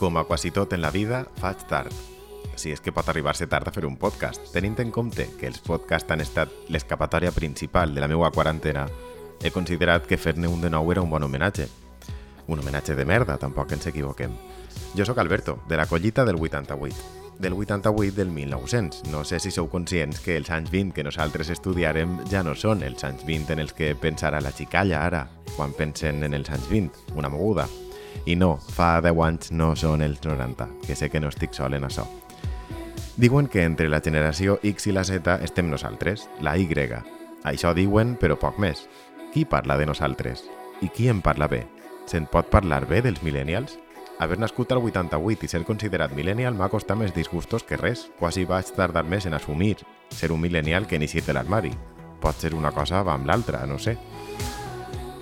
Com a quasi tot en la vida, faig tard. Si és que pot arribar-se tard a fer un podcast, tenint en compte que els podcasts han estat l'escapatòria principal de la meva quarantena, he considerat que fer-ne un de nou era un bon homenatge. Un homenatge de merda, tampoc ens equivoquem. Jo sóc Alberto, de la collita del 88 del 88 del 1900. No sé si sou conscients que els anys 20 que nosaltres estudiarem ja no són els anys 20 en els que pensarà la xicalla ara, quan pensen en els anys 20, una moguda. I no, fa 10 anys no són els 90, que sé que no estic sol en això. Diuen que entre la generació X i la Z estem nosaltres, la Y. Això diuen, però poc més. Qui parla de nosaltres? I qui en parla bé? Se'n pot parlar bé dels millennials? Haver nascut al 88 i ser considerat millennial m'ha costat més disgustos que res. Quasi vaig tardar més en assumir ser un millennial que en eixir de l'armari. Pot ser una cosa amb l'altra, no sé.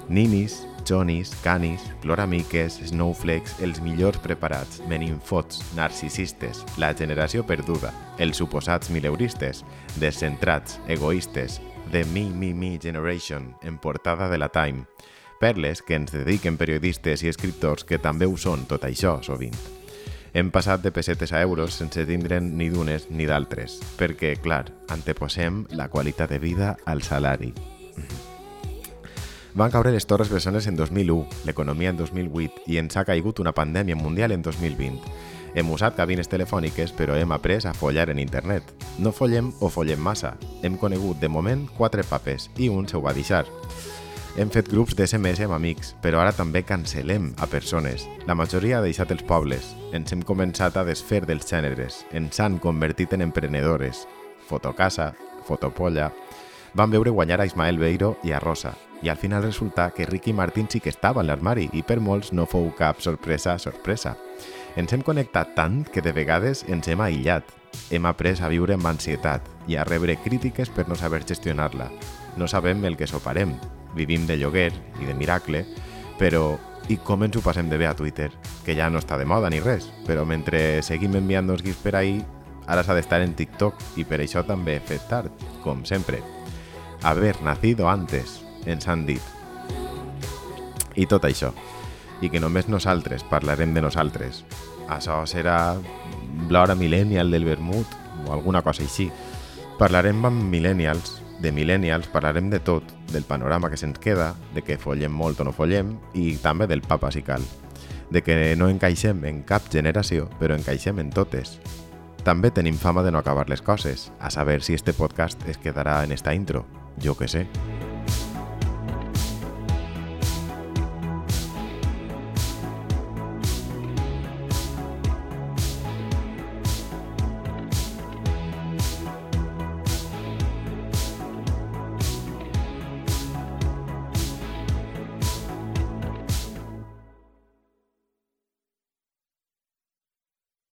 Ninis, Johnnies, Canis, Ploramiques, Snowflakes, els millors preparats, meninfots, narcisistes, la generació perduda, els suposats mileuristes, descentrats, egoistes, The Me Me Me Generation, en portada de la Time, perles que ens dediquen periodistes i escriptors que també ho són tot això sovint. Hem passat de pessetes a euros sense tindre'n ni d'unes ni d'altres, perquè, clar, anteposem la qualitat de vida al salari. Van caure les torres bessones en 2001, l'economia en 2008 i ens ha caigut una pandèmia mundial en 2020. Hem usat cabines telefòniques, però hem après a follar en internet. No follem o follem massa. Hem conegut, de moment, quatre papes i un se ho va deixar. Hem fet grups d'SMS amb amics, però ara també cancel·lem a persones. La majoria ha deixat els pobles. Ens hem començat a desfer dels gèneres. Ens han convertit en emprenedores. Fotocasa, fotopolla... Van veure guanyar a Ismael Beiro i a Rosa, i al final resulta que Ricky Martin sí que estava en l'armari i per molts no fou cap sorpresa, sorpresa. Ens hem connectat tant que de vegades ens hem aïllat. Hem après a viure amb ansietat i a rebre crítiques per no saber gestionar-la. No sabem el que soparem, vivim de lloguer i de miracle, però i com ens ho passem de bé a Twitter, que ja no està de moda ni res, però mentre seguim enviant els gifs per ahí, ara s'ha d'estar en TikTok i per això també he fet tard, com sempre. Haver nacido antes, ens han dit. I tot això. I que només nosaltres parlarem de nosaltres. Això serà l'hora millennial del vermut o alguna cosa així. Parlarem amb millennials, de millennials parlarem de tot, del panorama que se'ns queda, de que follem molt o no follem i també del papa si cal. De que no encaixem en cap generació, però encaixem en totes. També tenim fama de no acabar les coses, a saber si este podcast es quedarà en esta intro. Jo que sé.